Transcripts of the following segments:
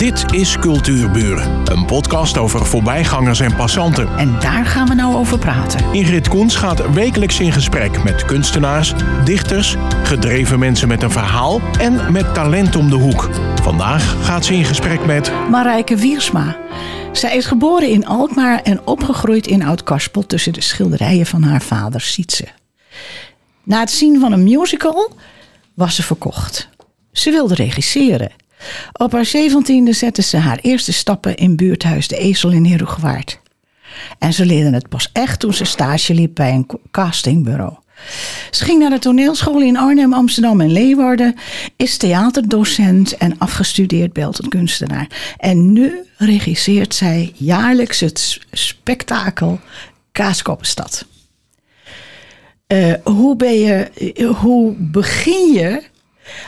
Dit is Cultuurburen, een podcast over voorbijgangers en passanten. En daar gaan we nou over praten. Ingrid Koens gaat wekelijks in gesprek met kunstenaars, dichters, gedreven mensen met een verhaal en met talent om de hoek. Vandaag gaat ze in gesprek met Marijke Wiersma. Zij is geboren in Alkmaar en opgegroeid in Oud-Karspel tussen de schilderijen van haar vader Sietse. Na het zien van een musical was ze verkocht. Ze wilde regisseren. Op haar zeventiende zette ze haar eerste stappen in buurthuis De Ezel in Herugewaard. En ze leerde het pas echt toen ze stage liep bij een castingbureau. Ze ging naar de toneelschool in Arnhem, Amsterdam en Leeuwarden, is theaterdocent en afgestudeerd beeldend kunstenaar. En nu regisseert zij jaarlijks het spektakel Kaaskoppenstad. Uh, hoe, ben je, hoe begin je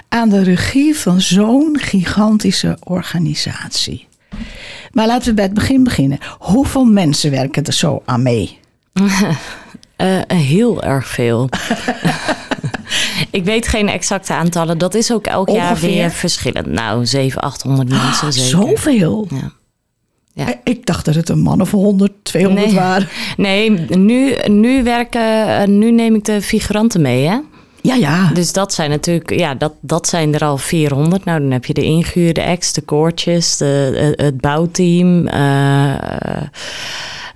aan de regie van zo'n gigantische organisatie? Maar laten we bij het begin beginnen. Hoeveel mensen werken er zo aan mee? Uh, heel erg veel. ik weet geen exacte aantallen. Dat is ook elk Ongeveer? jaar weer verschillend. Nou, 700, 800 mensen ah, zeker. Zoveel? Ja. Ja. Eh, ik dacht dat het een man of 100, 200 nee. waren. Nee, nu, nu werken, nu neem ik de figuranten mee, hè? Ja, ja. Dus dat zijn natuurlijk, ja, dat, dat zijn er al 400. Nou, dan heb je de ingehuurde ex, de koortjes, de, het bouwteam, uh,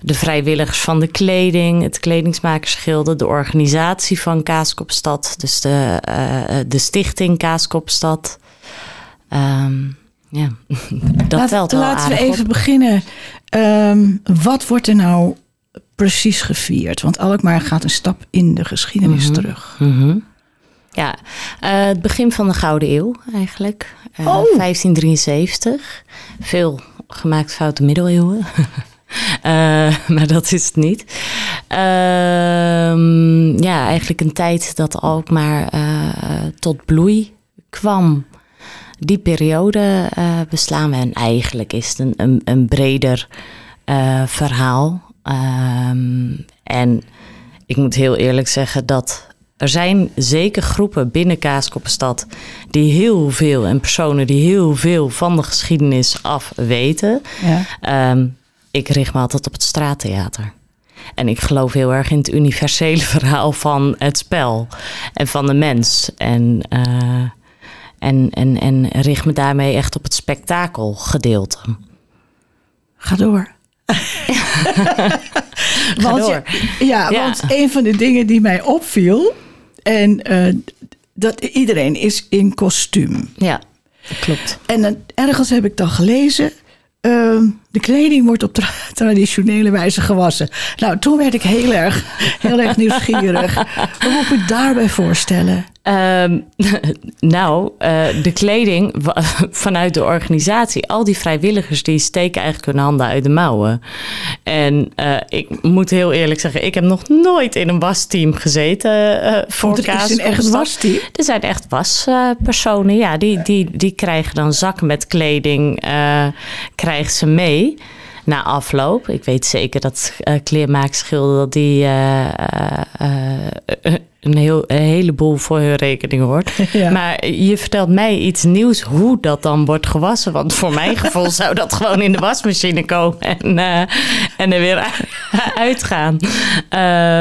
de vrijwilligers van de kleding, het kledingsmakersgilde, de organisatie van Kaaskopstad, dus de, uh, de stichting Kaaskopstad. Um, ja, dat Laat, telt wel Laten we even op. beginnen. Um, wat wordt er nou precies gevierd? Want Alkmaar gaat een stap in de geschiedenis mm -hmm. terug. Mm -hmm. Ja, uh, het begin van de Gouden Eeuw eigenlijk. Uh, oh. 1573. Veel gemaakt foute middeleeuwen. Uh, maar dat is het niet. Uh, ja, eigenlijk een tijd dat Alkmaar uh, tot bloei kwam. Die periode beslaan we. En eigenlijk is het een, een, een breder verhaal. Um, en ik moet heel eerlijk zeggen dat er zijn zeker groepen binnen Kaaskoppenstad die heel veel en personen die heel veel van de geschiedenis af weten. Ja. Um, ik richt me altijd op het straattheater. En ik geloof heel erg in het universele verhaal van het spel en van de mens. En, uh, en, en, en richt me daarmee echt op het spektakelgedeelte. Ga door. Ga want, door. Ja, ja, want een van de dingen die mij opviel. En uh, dat iedereen is in kostuum. Ja, klopt. En ergens heb ik dan gelezen. Uh, de kleding wordt op tra traditionele wijze gewassen. Nou, toen werd ik heel erg, heel erg nieuwsgierig. Wat moet ik daarbij voorstellen? Um, nou, uh, de kleding vanuit de organisatie, al die vrijwilligers die steken eigenlijk hun handen uit de mouwen. En uh, ik moet heel eerlijk zeggen, ik heb nog nooit in een wasteam gezeten uh, voor er is een echt wasteam? Er zijn echt waspersonen, ja, die, die, die krijgen dan zakken met kleding, krijgen ze mee na afloop. Ik weet zeker dat uh, kleermaakschilder die uh, uh, een, heel, een heleboel voor hun rekening hoort. Ja. Maar je vertelt mij iets nieuws hoe dat dan wordt gewassen. Want voor mijn gevoel zou dat gewoon in de wasmachine komen en, en er weer uitgaan.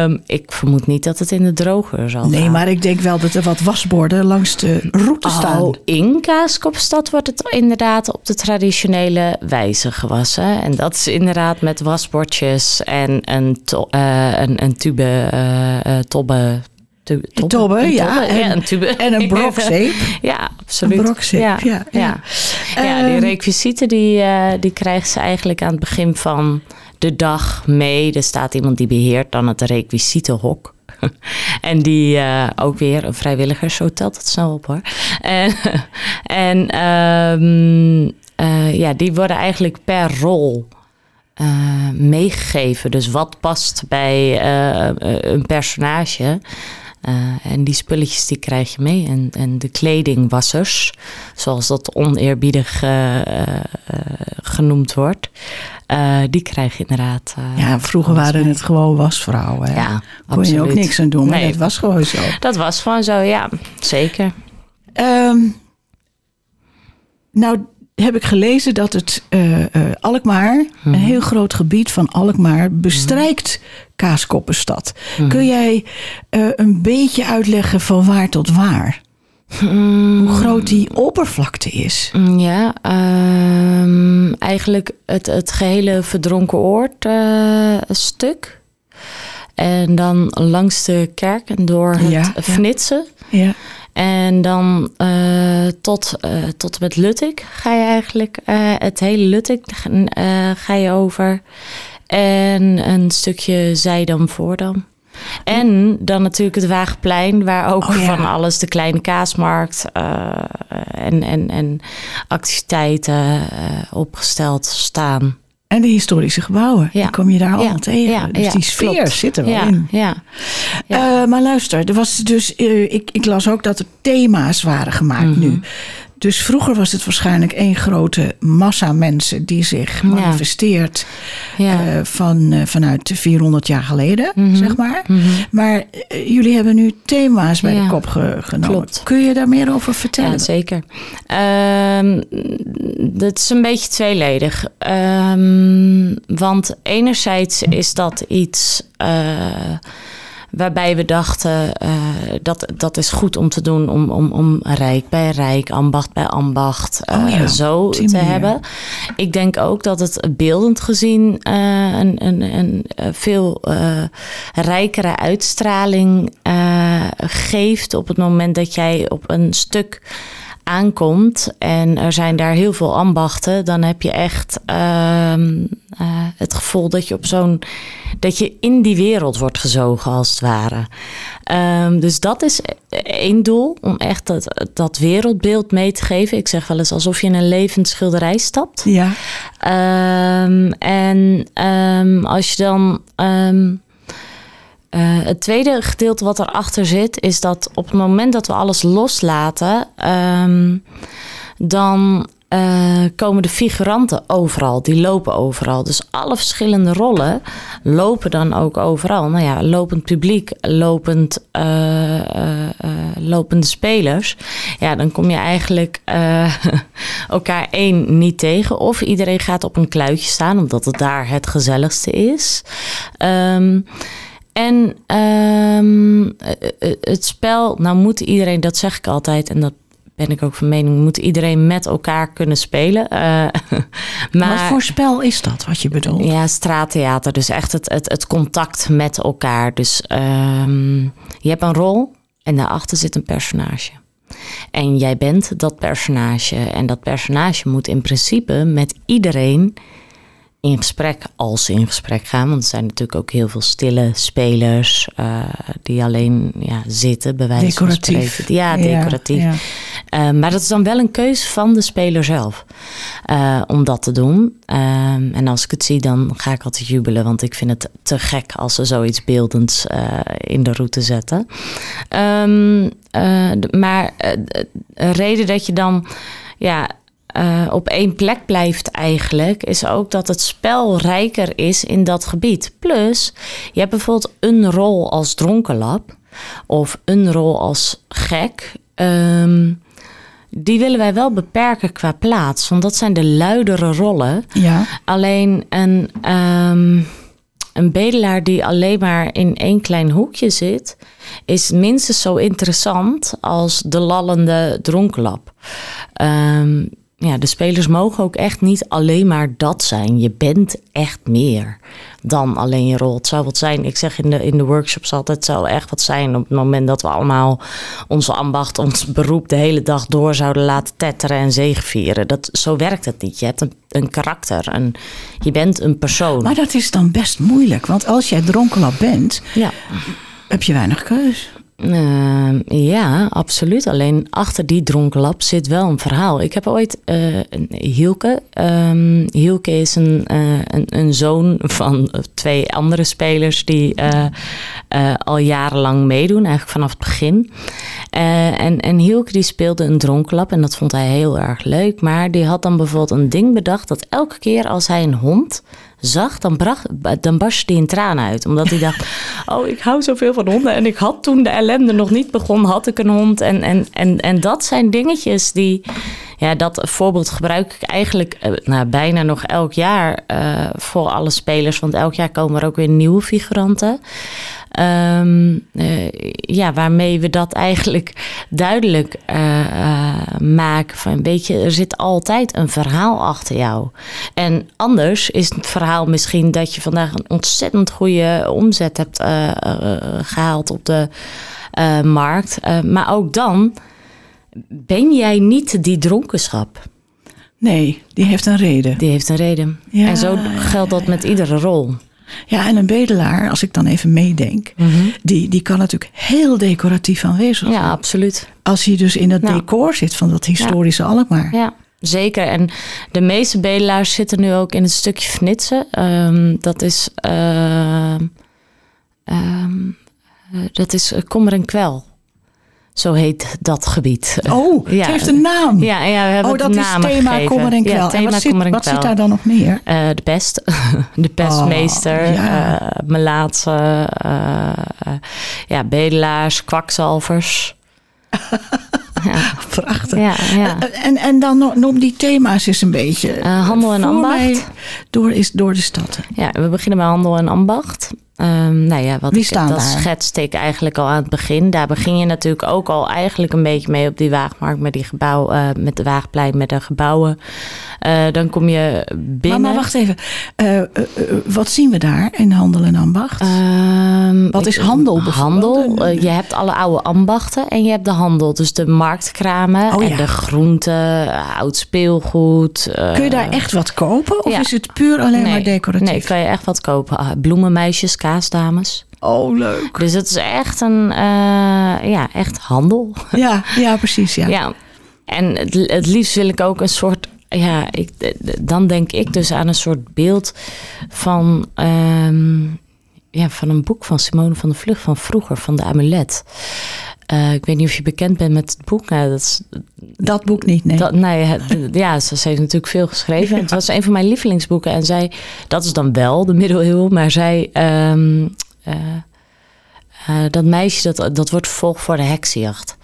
Um, ik vermoed niet dat het in de droger zal Nee, gaan. maar ik denk wel dat er wat wasborden langs de route staan. Oh, in Kaaskopstad wordt het inderdaad op de traditionele wijze gewassen. En dat is inderdaad met wasbordjes en een, to, uh, een, een tube uh, tobbe. Tobbe, tobbe, een ja. En, ja, een tube. En een brokzeep. ja, absoluut. Een brokzeep, ja. Ja, ja. die requisieten die, uh, die krijgen ze eigenlijk aan het begin van de dag mee. Er staat iemand die beheert dan het requisietenhok. en die uh, ook weer een vrijwilliger, zo telt het snel op hoor. En, en um, uh, ja, die worden eigenlijk per rol uh, meegegeven. Dus wat past bij uh, een personage. Uh, en die spulletjes die krijg je mee. En, en de kledingwassers, zoals dat oneerbiedig genoemd wordt. die krijg je inderdaad. ja, vroeger waren het gewoon wasvrouwen. Hè? Ja, Kon absoluut. je ook niks aan doen, maar Nee. dat was gewoon zo. Dat was gewoon zo, ja, zeker. Um, nou, heb ik gelezen dat het eh, eh, Alkmaar, een heel groot gebied van Alkmaar, bestrijkt Kaaskoppenstad. Kun jij eh, een beetje uitleggen van waar tot waar? Hoe groot die oppervlakte is? Mm, Ja, ehm, eigenlijk het, het gehele verdronken oord stuk. En dan langs de kerk en door het Ja, ja. Fnitsen. Ja. En dan eh, tot, eh, tot en met Luttik ga je eigenlijk, eh, het hele Luttik ga je over. En een stukje Zijdam-Voordam. En dan natuurlijk het Waagplein, waar ook Oh ja. van alles, de kleine kaasmarkt en, en, en activiteiten opgesteld staan. En de historische gebouwen, Ja. die kom je daar allemaal Ja, tegen. ja, dus die sfeer klopt. zit er wel in. ja. Ja. Eh, maar luister, er was dus, eh, ik, ik las ook dat er thema's waren gemaakt Mhm. nu. Dus vroeger was het waarschijnlijk één grote massa mensen die zich manifesteert ja. eh, van, eh, vanuit 400 jaar geleden, Mhm. zeg maar. Mhm. Maar eh, jullie hebben nu thema's bij de kop ge- genomen. klopt. Kun je daar meer over vertellen? Ja, zeker. Ehm dat is een beetje tweeledig. Ehm, want enerzijds is dat iets waarbij we dachten eh, dat dat is goed om te doen om, om, om rijk bij rijk, ambacht bij ambacht Oh ja, zo te manier. hebben. Ik denk ook dat het beeldend gezien eh, een, een, een veel rijkere uitstraling geeft op het moment dat jij op een stuk aankomt en er zijn daar heel veel ambachten, dan heb je echt ehm, eh, het gevoel dat je op zo'n dat je in die wereld wordt gezogen als het ware. Ehm, dus dat is één doel om echt dat, dat wereldbeeld mee te geven. Ik zeg wel eens alsof je in een levend schilderij stapt. Ja, Ehm, en als je dan. Eh, het tweede gedeelte wat erachter zit, is dat op het moment dat we alles loslaten, ehm, dan eh, komen de figuranten overal. Die lopen overal. Dus alle verschillende rollen lopen dan ook overal. Nou ja, lopend publiek, lopend, eh, lopende spelers. Ja, dan kom je eigenlijk elkaar één niet tegen. Of iedereen gaat op een kluitje staan, omdat het daar het gezelligste is. Ehm, en ehm, eh, eh, het spel, nou moet iedereen, dat zeg ik altijd, en dat ben ik ook van mening, moet iedereen met elkaar kunnen spelen. Eh, maar, wat voor spel is dat wat je bedoelt? ja, straattheater. Dus echt het, het, het contact met elkaar. Dus ehm, je hebt een rol en daarachter zit een personage. En jij bent dat personage. En dat personage moet in principe met iedereen in gesprek, als ze in gesprek gaan. Want er zijn natuurlijk ook heel veel stille spelers eh, die alleen ja, zitten, bij wijze van Decoratief. spreken. Ja, decoratief. Ja, Uh, maar dat is dan wel een keuze van de speler zelf uh, om dat te doen. En als ik het zie, dan ga ik altijd jubelen, want ik vind het te gek als ze zoiets beeldends in de route zetten. Um, maar een reden dat je dan ja, uh, op één plek blijft eigenlijk, is ook dat het spel rijker is in dat gebied. Plus, je hebt bijvoorbeeld een rol als dronkenlap of een rol als gek. Um, die willen wij wel beperken qua plaats, want dat zijn de luidere rollen. Ja. Alleen een, um, een bedelaar die alleen maar in één klein hoekje zit, is minstens zo interessant als de lallende dronkenlap. Um, ja, de spelers mogen ook echt niet alleen maar dat zijn. Je bent echt meer dan alleen je rol. Het zou wat zijn, ik zeg in de, in de workshops altijd, het zou echt wat zijn op het moment dat we allemaal onze ambacht, ons beroep de hele dag door zouden laten tetteren en zegevieren. Dat, zo werkt het niet. Je hebt een, een karakter, een, je bent een persoon. Maar dat is dan best moeilijk, want als jij dronkenlap bent, ja. heb je weinig keus. Uh, ja, absoluut. Alleen achter die dronkenlap zit wel een verhaal. Ik heb ooit uh, Hielke. Um, Hielke is een, uh, een, een, zoon van twee andere spelers die uh, al jarenlang meedoen, eigenlijk vanaf het begin. en, en Hielke die speelde een dronkenlap en dat vond hij heel erg leuk. Maar die had dan bijvoorbeeld een ding bedacht dat elke keer als hij een hond zag, dan, bracht, dan barstte hij in tranen uit. Omdat hij dacht, oh, ik hou zoveel van honden. En ik had toen de ellende nog niet begonnen, had ik een hond. En, en, en, en dat zijn dingetjes die, ja, dat voorbeeld gebruik ik eigenlijk eh, nou, bijna nog elk jaar eh, voor alle spelers. Want elk jaar komen er ook weer nieuwe figuranten. Ehm, eh, ja, waarmee we dat eigenlijk duidelijk eh, eh, maken. Van een beetje, er zit altijd een verhaal achter jou. En anders is het verhaal misschien dat je vandaag een ontzettend goede omzet hebt eh, eh, gehaald op de markt. Maar ook dan ben jij niet die dronkenschap. Nee, die heeft een reden. Die heeft een reden. Ja, en zo geldt dat met iedere rol. Ja, en een bedelaar, als ik dan even meedenk, die, die kan natuurlijk heel decoratief aanwezig zijn. Ja, absoluut. Als hij dus in Ja. decor zit van dat historische Alkmaar. Ja, zeker. En de meeste bedelaars zitten nu ook in het stukje fnitsen. Ehm, dat is, ehm, eh, dat is eh, kommer en kwel. Zo heet dat gebied. Oh, Ja. het heeft een naam. Ja, ja we hebben oh, dat het is thema gegeven. kommer en kwel. Ja, en wat, zit, en wat zit daar dan nog meer? Eh, de pest, de pestmeester, Oh, ja. eh, melaatse, eh, ja, bedelaars, kwakzalvers. Prachtig. Ja, ja. En, en dan no- noem die thema's eens een beetje. Handel en ambacht. door, is, door de stad. Ja, we beginnen bij handel en ambacht. Ehm, nou ja, wat Wie ik, staan dat daar? schetste ik eigenlijk al aan het begin. Daar begin je natuurlijk ook al eigenlijk een beetje mee op die waagmarkt met die gebouw, eh, met de waagplein, met de gebouwen. Eh, dan kom je binnen. Maar, maar wacht even. Eh, wat zien we daar in handel en ambacht? Ehm, Wat is handel? Handel, je hebt alle oude ambachten en je hebt de handel. Dus de marktkramen Oh, en ja. de groenten, oud speelgoed. Kun je daar echt wat kopen? Of ja. is het puur alleen maar decoratief? Nee, kan je echt wat kopen. Ah, Bloemenmeisjes, kaasdames. Oh, leuk. Dus het is echt een, eh, ja, echt handel. Ja, ja precies. Ja. Ja. En het, het liefst wil ik ook een soort, ja, ik, dan denk ik dus aan een soort beeld van, ehm, ja, van een boek van Simone van der Vlucht van vroeger, van de amulet. Eh, ik weet niet of je bekend bent met het boek. Nou, dat is, Dat boek niet, nee. dat, nee, ja, ze, ze heeft natuurlijk veel geschreven. Het was een van mijn lievelingsboeken. En zij, dat is dan wel de middeleeuwen, maar zij, ehm, eh, eh, dat meisje, dat, dat wordt vervolgd voor de heksenjacht.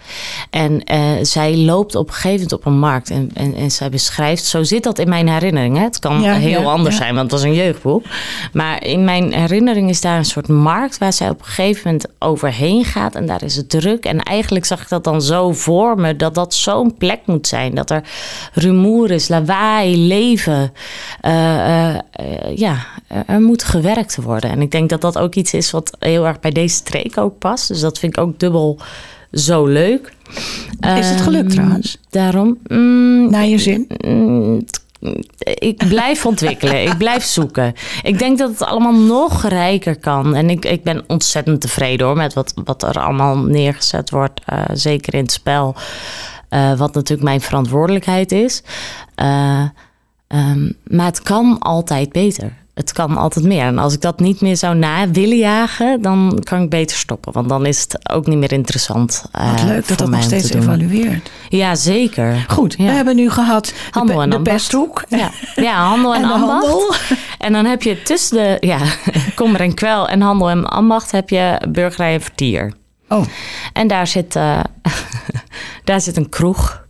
En eh, zij loopt op een gegeven moment op een markt en, en, en zij beschrijft, zo zit dat in mijn herinnering. Hè? Het kan Ja, heel ja, anders ja. zijn, want het was een jeugdboek. Maar in mijn herinnering is daar een soort markt waar zij op een gegeven moment overheen gaat. En daar is het druk. En eigenlijk zag ik dat dan zo voor me, dat dat zo'n plek moet zijn. Dat er rumoer is, lawaai, leven. Eh, eh, ja, er moet gewerkt worden. En ik denk dat dat ook iets is wat heel erg bij deze streek ook past. Dus dat vind ik ook dubbel zo leuk. Is het gelukt Ehm, trouwens? Daarom. mm, Naar je zin? Mm, Ik blijf ontwikkelen. ik blijf zoeken. Ik denk dat het allemaal nog rijker kan. En ik, ik ben ontzettend tevreden hoor met wat, wat er allemaal neergezet wordt. eh, zeker in het spel. Eh, wat natuurlijk mijn verantwoordelijkheid is. Eh, ehm, maar het kan altijd beter. Het kan altijd meer. En als ik dat niet meer zou na willen jagen, dan kan ik beter stoppen. Want dan is het ook niet meer interessant. eh, Wat leuk voor dat dat nog steeds evalueert. Ja, zeker. Goed, Ja. we hebben nu gehad de, Handel pe- en de pesthoek. Ja, ja handel en, En de ambacht. handel. En dan heb je tussen de ja, kommer en kwel en handel en ambacht heb je burgerij en vertier. Oh, En daar zit, eh, daar zit een kroeg.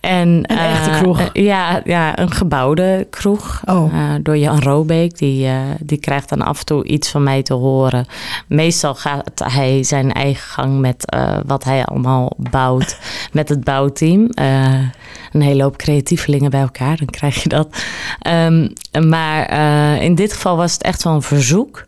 En, Een eh, echte kroeg? eh, ja, ja, een gebouwde kroeg. Oh. Eh, door Jan Robeek. Die, die krijgt dan af en toe iets van mij te horen. Meestal gaat hij zijn eigen gang met wat hij allemaal bouwt. met het bouwteam. Een hele hoop creatievelingen bij elkaar. Dan krijg je dat. Ehm, maar in dit geval was het echt wel een verzoek.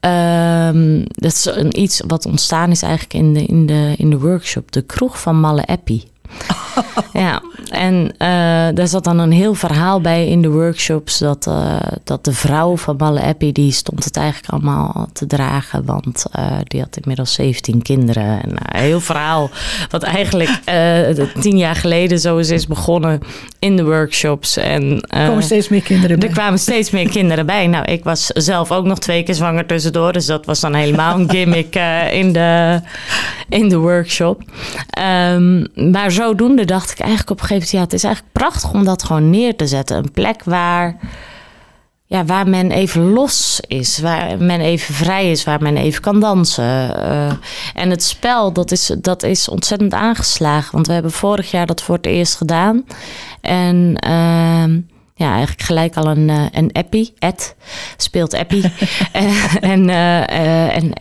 Ehm, dat is een, iets wat ontstaan is eigenlijk in de, in de, in de workshop. De kroeg van Malle Eppie. ja, en eh, daar zat dan een heel verhaal bij in de workshops. Dat, eh, dat de vrouw van Malle Eppie, die stond het eigenlijk allemaal te dragen. Want eh, die had inmiddels 17 kinderen. En, een heel verhaal wat eigenlijk tien jaar geleden zo is, is begonnen in de workshops. En, er komen steeds meer kinderen bij. er kwamen steeds meer kinderen bij. Nou, ik was zelf ook nog twee keer zwanger tussendoor. Dus dat was dan helemaal een gimmick in, de, in de workshop. Ehm, maar zodoende dacht ik eigenlijk op een gegeven moment... ja, het is eigenlijk prachtig om dat gewoon neer te zetten. Een plek waar... ja, waar men even los is, waar men even vrij is, waar men even kan dansen. Uh, en het spel, dat is, dat is ontzettend aangeslagen. Want we hebben vorig jaar dat voor het eerst gedaan. En uh, ja, eigenlijk gelijk al een, uh, een Eppie, Ed, speelt Eppie. en uh, en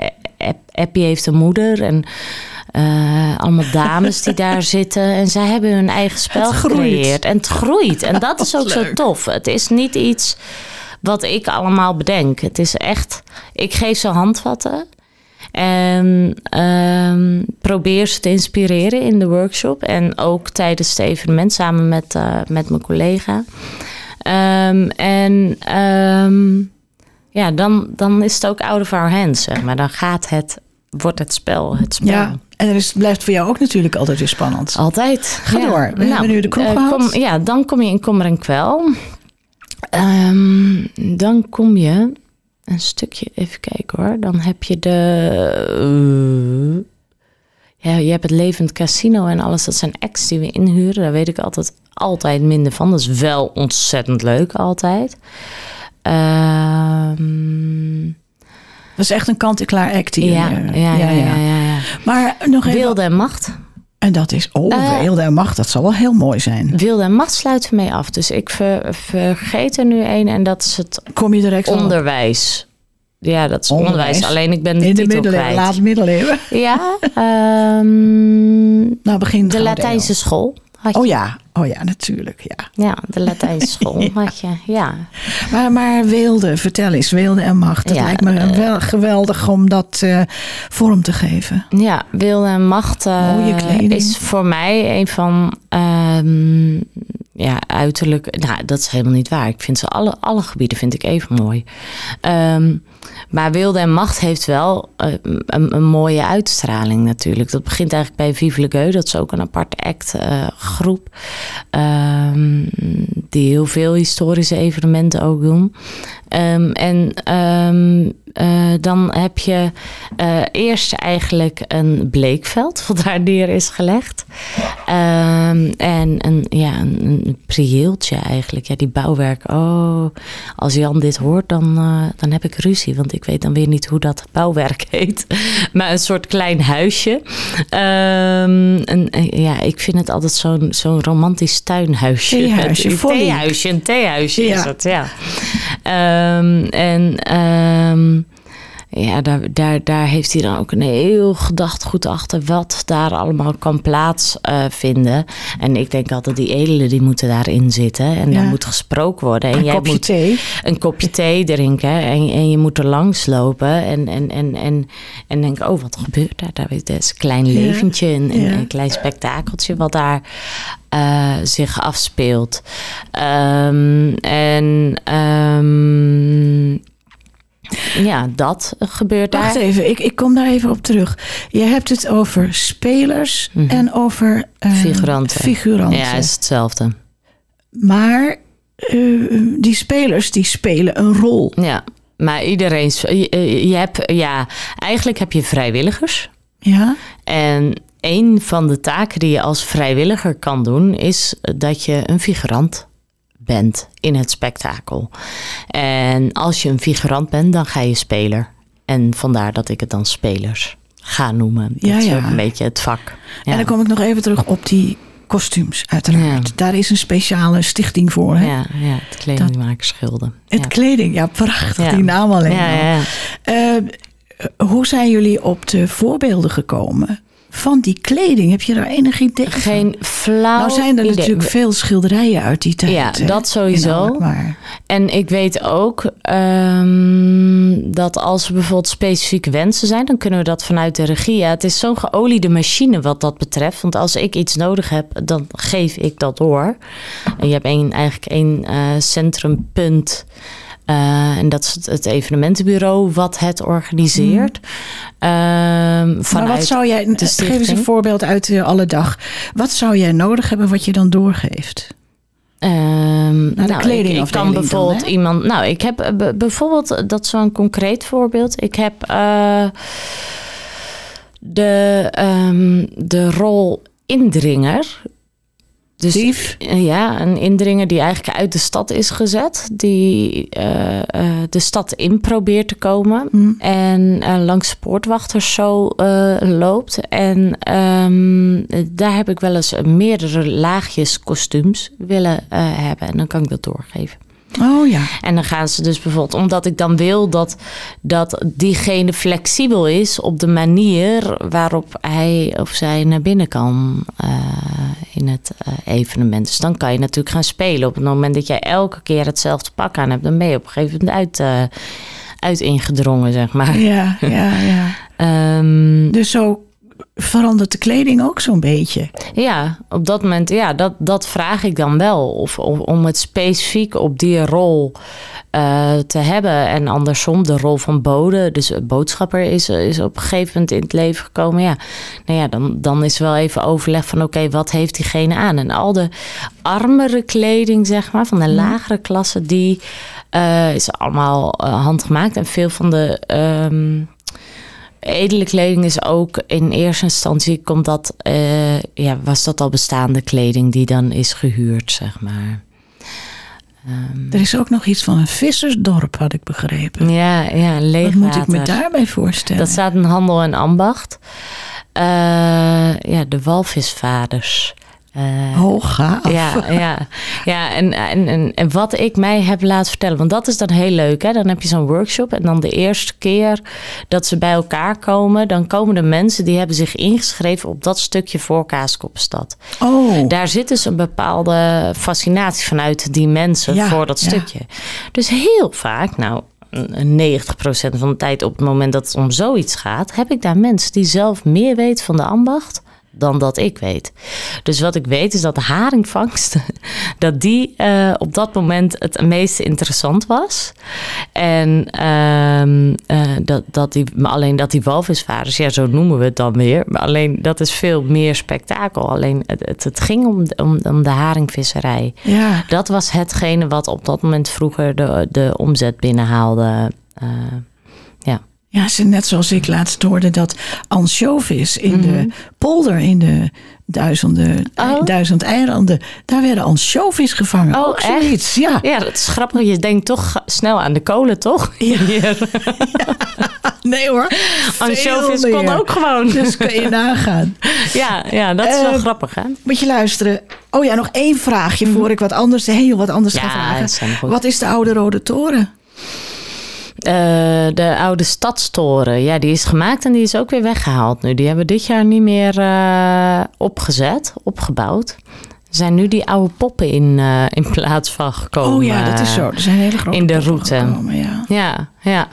heeft een moeder en... Uh, allemaal dames die daar zitten. En zij hebben hun eigen spel gecreëerd. En het groeit. En dat is ook zo tof. Het is niet iets wat ik allemaal bedenk. Het is echt, ik geef ze handvatten. En um, probeer ze te inspireren in de workshop. En ook tijdens het evenement samen met, uh, met mijn collega. Um, en um, ja, dan, dan is het ook out of our hands, zeg maar. Dan gaat het, wordt het spel het spel. Ja, en er is, blijft voor jou ook natuurlijk altijd weer spannend. Altijd. Ga ja. door. We nou, hebben nu de kroeg uh, gehad. kom, Ja, dan kom je in Kommer en Kwel. Um, dan kom je een stukje, even kijken hoor. Dan heb je de. Uh, ja, je hebt het levend casino en alles. Dat zijn acts die we inhuren. Daar weet ik altijd, altijd minder van. Dat is wel ontzettend leuk, altijd. Um, dat is echt een kant-en-klaar act hier. Ja, ja, ja, ja, ja, ja. Maar nog even... Wilde en Macht. En dat is, oh, uh, Wilde en Macht, dat zal wel heel mooi zijn. Wilde en Macht sluiten mee af. Dus ik ver, vergeet er nu één en dat is het Kom je direct onderwijs. Ja, dat is onderwijs. onderwijs. Alleen ik ben de In de middeleeuwen, laat middeleeuwen. Ja, um, nou, begin de Latijnse school. Oh ja, oh ja, natuurlijk, ja. Ja, de Latijnse school ja. had je, ja. Maar, maar Weelde, vertel eens, Weelde en Macht. Het Ja, lijkt me eh, wel geweldig om dat uh, vorm te geven. Ja, Wilde en Macht uh, kleding. is voor mij een van... Um, ja, uiterlijk... Nou, dat is helemaal niet waar. Ik vind ze alle, alle gebieden vind ik even mooi. Um, maar Wilde en Macht heeft wel uh, een, mooie uitstraling natuurlijk. Dat begint eigenlijk bij Vive le. Dat is ook een aparte act uh, groep. Um, die heel veel historische evenementen ook doen. Um, en um, uh, dan heb je eerst eigenlijk een bleekveld, wat daar neer is gelegd. En een, ja, een, een prieeltje eigenlijk. Ja, die bouwwerk. Oh, als Jan dit hoort, dan, dan heb ik ruzie. Want ik weet dan weer niet hoe dat bouwwerk heet. Maar een soort klein huisje. en, ja, ik vind het altijd zo'n zo'n romantisch tuinhuisje. Theehuisje, een theehuisje, een theehuisje ja. is het, ja. Um, en um, ja, daar, daar, daar heeft hij dan ook een heel gedachtgoed achter wat daar allemaal kan plaatsvinden. Uh, en ik denk altijd, die edelen die moeten daarin zitten. En ja. daar moet gesproken worden. En een jij kopje moet thee. Een kopje thee drinken. En, en je moet er langs lopen. En, en, en, en, en denk, oh, wat gebeurt daar? Daar is een klein leventje, een, ja. een, een klein spektakeltje wat daar uh, zich afspeelt. Um, en um, ja, dat gebeurt Wacht daar. even, ik, ik kom daar even op terug. Je hebt het over spelers mm -hmm. en over uh, figuranten. figuranten. Ja, is hetzelfde. Maar uh, die spelers die spelen een rol. Ja, maar iedereen. Je, je hebt, ja, eigenlijk heb je vrijwilligers. Ja. En een van de taken die je als vrijwilliger kan doen, is dat je een figurant bent in het spektakel. En als je een figurant bent, dan ga je speler. En vandaar dat ik het dan spelers ga noemen. Dat ja, is ja. ook een beetje het vak. Ja. En dan kom ik nog even terug op die kostuums, uiteraard. Ja. Daar is een speciale stichting voor. Hè? Ja, ja, het kledingmakersgilde. Het ja. kleding, ja, prachtig. Die naam alleen ja, ja, uh, hoe zijn jullie op de voorbeelden gekomen? Van die kleding. Heb je daar enig idee van? Geen flauw Nou zijn er idee. natuurlijk veel schilderijen uit die tijd. Ja, hè? dat sowieso. En ik weet ook um, dat als er bijvoorbeeld specifieke wensen zijn... dan kunnen we dat vanuit de regie. Ja, het is zo'n geoliede machine wat dat betreft. Want als ik iets nodig heb, dan geef ik dat door. En je hebt een, eigenlijk één uh, centrumpunt... Uh, en dat is het, het, evenementenbureau wat het organiseert. Mm. Um, maar wat zou jij, geef eens een voorbeeld uit uh, alle dag. Wat zou jij nodig hebben wat je dan doorgeeft? Um, de nou, kleding ik, ik kan bijvoorbeeld dan, iemand. Nou, ik heb uh, bijvoorbeeld, dat is zo'n concreet voorbeeld. Ik heb uh, de, um, de rol indringer Dus Dief? eh, ja, een indringer die eigenlijk uit de stad is gezet, die eh, eh, de stad in probeert te komen Hm. en langs poortwachters zo loopt. En ehm, daar heb ik wel eens meerdere laagjes kostuums willen hebben en dan kan ik dat doorgeven. Oh ja. En dan gaan ze dus bijvoorbeeld, omdat ik dan wil dat, dat diegene flexibel is op de manier waarop hij of zij naar binnen kan in het eh, evenement. Dus dan kan je natuurlijk gaan spelen. Op het moment dat jij elke keer hetzelfde pak aan hebt, dan ben je op een gegeven moment uit, eh, uit ingedrongen, zeg maar. Ja, ja, ja. Ehm, Dus zo verandert de kleding ook zo'n beetje. Ja, op dat moment, ja, dat, dat vraag ik dan wel. Of, of om het specifiek op die rol eh, te hebben. En andersom, de rol van bode, dus boodschapper, is, is op een gegeven moment in het leven gekomen. Ja, nou ja, dan, dan is wel even overleg van: oké, wat heeft diegene aan? En al de armere kleding, zeg maar, van de lagere klasse, die eh, is allemaal eh, handgemaakt. En veel van de. ehm, Edele kleding is ook in eerste instantie komt dat, eh, ja, was dat al bestaande kleding die dan is gehuurd, zeg maar. Ehm, Er is ook nog iets van een vissersdorp, had ik begrepen. ja, ja, Wat moet ik me daarbij voorstellen? Dat staat in handel en ambacht. Eh, ja, de walvisvaders. Eh, Hooggaaf. Ja, ja, ja en, en, en, wat ik mij heb laten vertellen, want dat is dan heel leuk. Hè? Dan heb je zo'n workshop en dan de eerste keer dat ze bij elkaar komen, dan komen de mensen die hebben zich ingeschreven op dat stukje voor Kaaskoppenstad. Oh, Daar zit dus een bepaalde fascinatie vanuit die mensen Ja, voor dat ja. stukje. Dus heel vaak, nou, een 90% van de tijd op het moment dat het om zoiets gaat, heb ik daar mensen die zelf meer weten van de ambacht dan dat ik weet. Dus wat ik weet is dat de haringvangst, dat die eh, op dat moment het meest interessant was. En ehm, eh, dat, dat die, maar alleen dat die walvisvaders, ja, zo noemen we het dan weer. Maar alleen dat is veel meer spektakel. Alleen het, het, het ging om, om, om de haringvisserij. ja. Dat was hetgene wat op dat moment vroeger de, de omzet binnenhaalde. Eh, ja. Ja, ze net zoals ik laatst hoorde dat ansjovis in de polder in de duizenden, Mhm. Oh. duizend eilanden, daar werden ansjovis gevangen. Oh, ook echt? zoiets. Ja. ja, dat is grappig. Je denkt toch snel aan de kolen, toch? Nee hoor. Ansjovis Veel kon ook gewoon. Dus kan je nagaan. Ja, ja dat is wel Eh, grappig, hè? Moet je luisteren. Oh ja, nog één vraagje voor ik wat anders, heel wat anders Mhm. Ja, ga vragen. Wat is de oude Rode Toren? Eh, de oude stadstoren, ja, die is gemaakt en die is ook weer weggehaald nu. Die hebben we dit jaar niet meer eh, opgezet, opgebouwd. Er zijn nu die oude poppen in, eh, in plaats van gekomen. oh ja, dat is zo. Er zijn hele grote in de route. gekomen, ja. Ja, ja,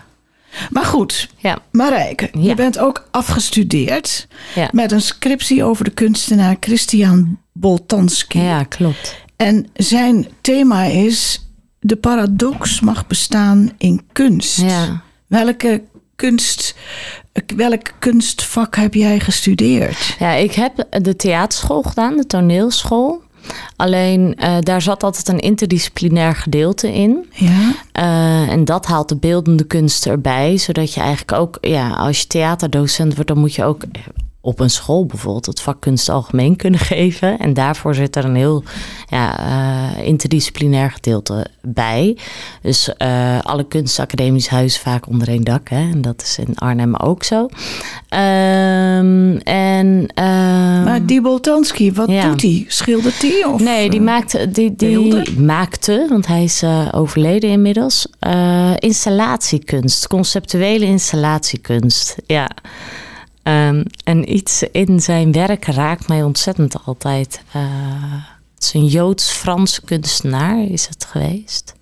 Maar goed, ja. Marijke, je bent ook afgestudeerd Ja. met een scriptie over de kunstenaar Christian Boltanski. Ja, klopt. En zijn thema is: de paradox mag bestaan in kunst. Ja. Welke kunst, welk kunstvak heb jij gestudeerd? Ja, ik heb de theaterschool gedaan, de toneelschool. Alleen eh, daar zat altijd een interdisciplinair gedeelte in. Ja, Eh, en dat haalt de beeldende kunst erbij. Zodat je eigenlijk ook, ja, als je theaterdocent wordt, dan moet je ook op een school bijvoorbeeld het vak kunst algemeen kunnen geven. En daarvoor zit er een heel ja, eh, interdisciplinair gedeelte bij. Dus eh, alle kunstacademisch huizen vaak onder één dak. Hè? En dat is in Arnhem ook zo. Ehm, en, ehm, maar die Boltanski, wat Ja. doet hij? Schildert hij? Of, Nee, die eh, maakte, die, die beelden? maakte, want hij is overleden inmiddels, installatiekunst, conceptuele installatiekunst. Ja. Ehm, en iets in zijn werk raakt mij ontzettend altijd. Eh, het is een Joods-Frans kunstenaar, is het geweest.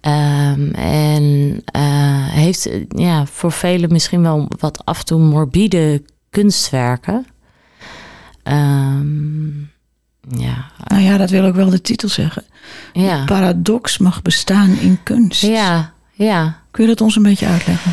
Ehm, en eh, heeft eh, ja, voor velen misschien wel wat af en toe morbide kunstwerken. Ehm, ja, Nou ja, dat wil ook wel de titel zeggen. ja. Paradox mag bestaan in kunst. Ja, ja. Kun je dat ons een beetje uitleggen?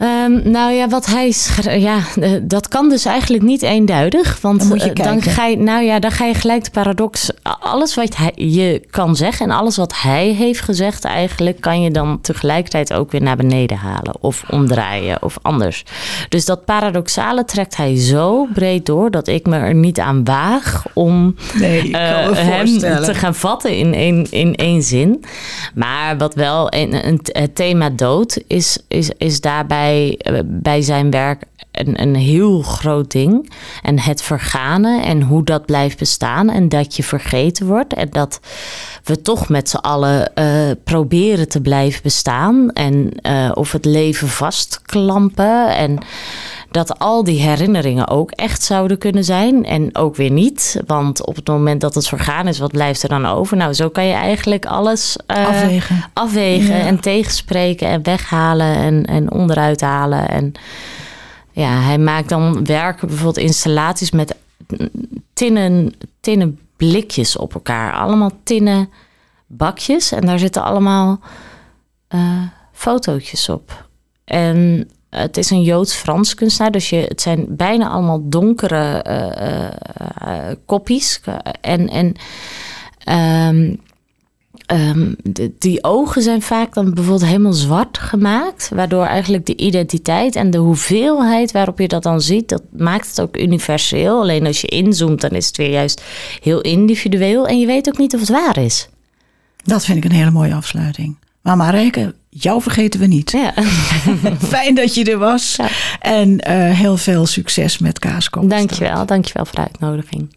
Ehm, nou ja, wat hij ja, dat kan dus eigenlijk niet eenduidig. Want Dan moet je eh, dan ga je, nou ja, dan ga je gelijk de paradox alles wat hij, je kan zeggen en alles wat hij heeft gezegd, eigenlijk kan je dan tegelijkertijd ook weer naar beneden halen of omdraaien of anders. Dus dat paradoxale trekt hij zo breed door dat ik me er niet aan waag om Nee, eh, hem te gaan vatten in één, in één zin. Maar wat wel een, een, het thema dood is, is, is daarbij eh, bij zijn werk een, een heel groot ding. En het verganen en hoe dat blijft bestaan en dat je vergeten wordt. En dat we toch met z'n allen eh, proberen te blijven bestaan. En eh, of het leven vastklampen. En dat al die herinneringen ook echt zouden kunnen zijn. En ook weer niet. Want op het moment dat het vergaan is, wat blijft er dan over? Nou, zo kan je eigenlijk alles eh, Afwegen. afwegen Ja. en tegenspreken en weghalen en, en onderuit halen. En ja, hij maakt dan werken, bijvoorbeeld installaties met tinnen, tinnen blikjes op elkaar. Allemaal tinnen bakjes en daar zitten allemaal eh, fotootjes op. En het is een Joods-Frans kunstenaar, dus je, het zijn bijna allemaal donkere eh, eh, koppies. En, en ehm, ehm, de- die ogen zijn vaak dan bijvoorbeeld helemaal zwart gemaakt, waardoor eigenlijk de identiteit en de hoeveelheid waarop je dat dan ziet, dat maakt het ook universeel. Alleen als je inzoomt, dan is het weer juist heel individueel en je weet ook niet of het waar is. Dat vind ik een hele mooie afsluiting. Maar Marijke, jou vergeten we niet. Ja, Fijn dat je er was. Ja. En eh, heel veel succes met Kaaskop. dankjewel. Dankjewel voor de uitnodiging.